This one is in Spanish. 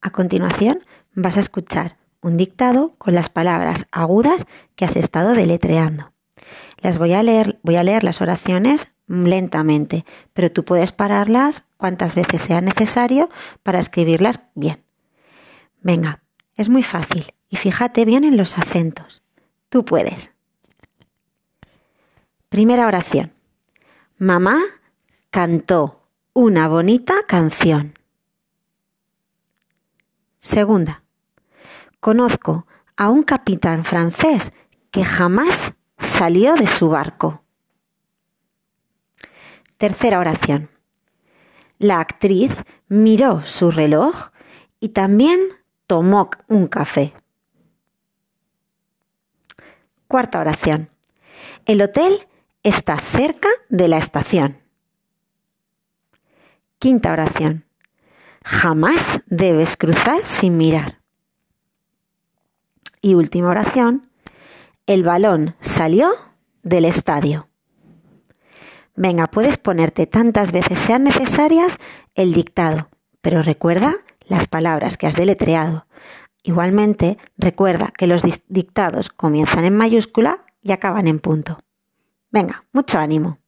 A continuación vas a escuchar un dictado con las palabras agudas que has estado deletreando. Las voy a leer, voy a leer las oraciones lentamente, pero tú puedes pararlas cuantas veces sea necesario para escribirlas bien. Venga, es muy fácil y fíjate bien en los acentos. Tú puedes. Primera oración. Mamá cantó una bonita canción. Segunda. Conozco a un capitán francés que jamás salió de su barco. Tercera oración. La actriz miró su reloj y también tomó un café. Cuarta oración. El hotel está cerca de la estación. Quinta oración. Jamás debes cruzar sin mirar. Y última oración. El balón salió del estadio. Venga, puedes ponerte tantas veces sean necesarias el dictado, pero recuerda las palabras que has deletreado. Igualmente, recuerda que los dictados comienzan en mayúscula y acaban en punto. Venga, mucho ánimo.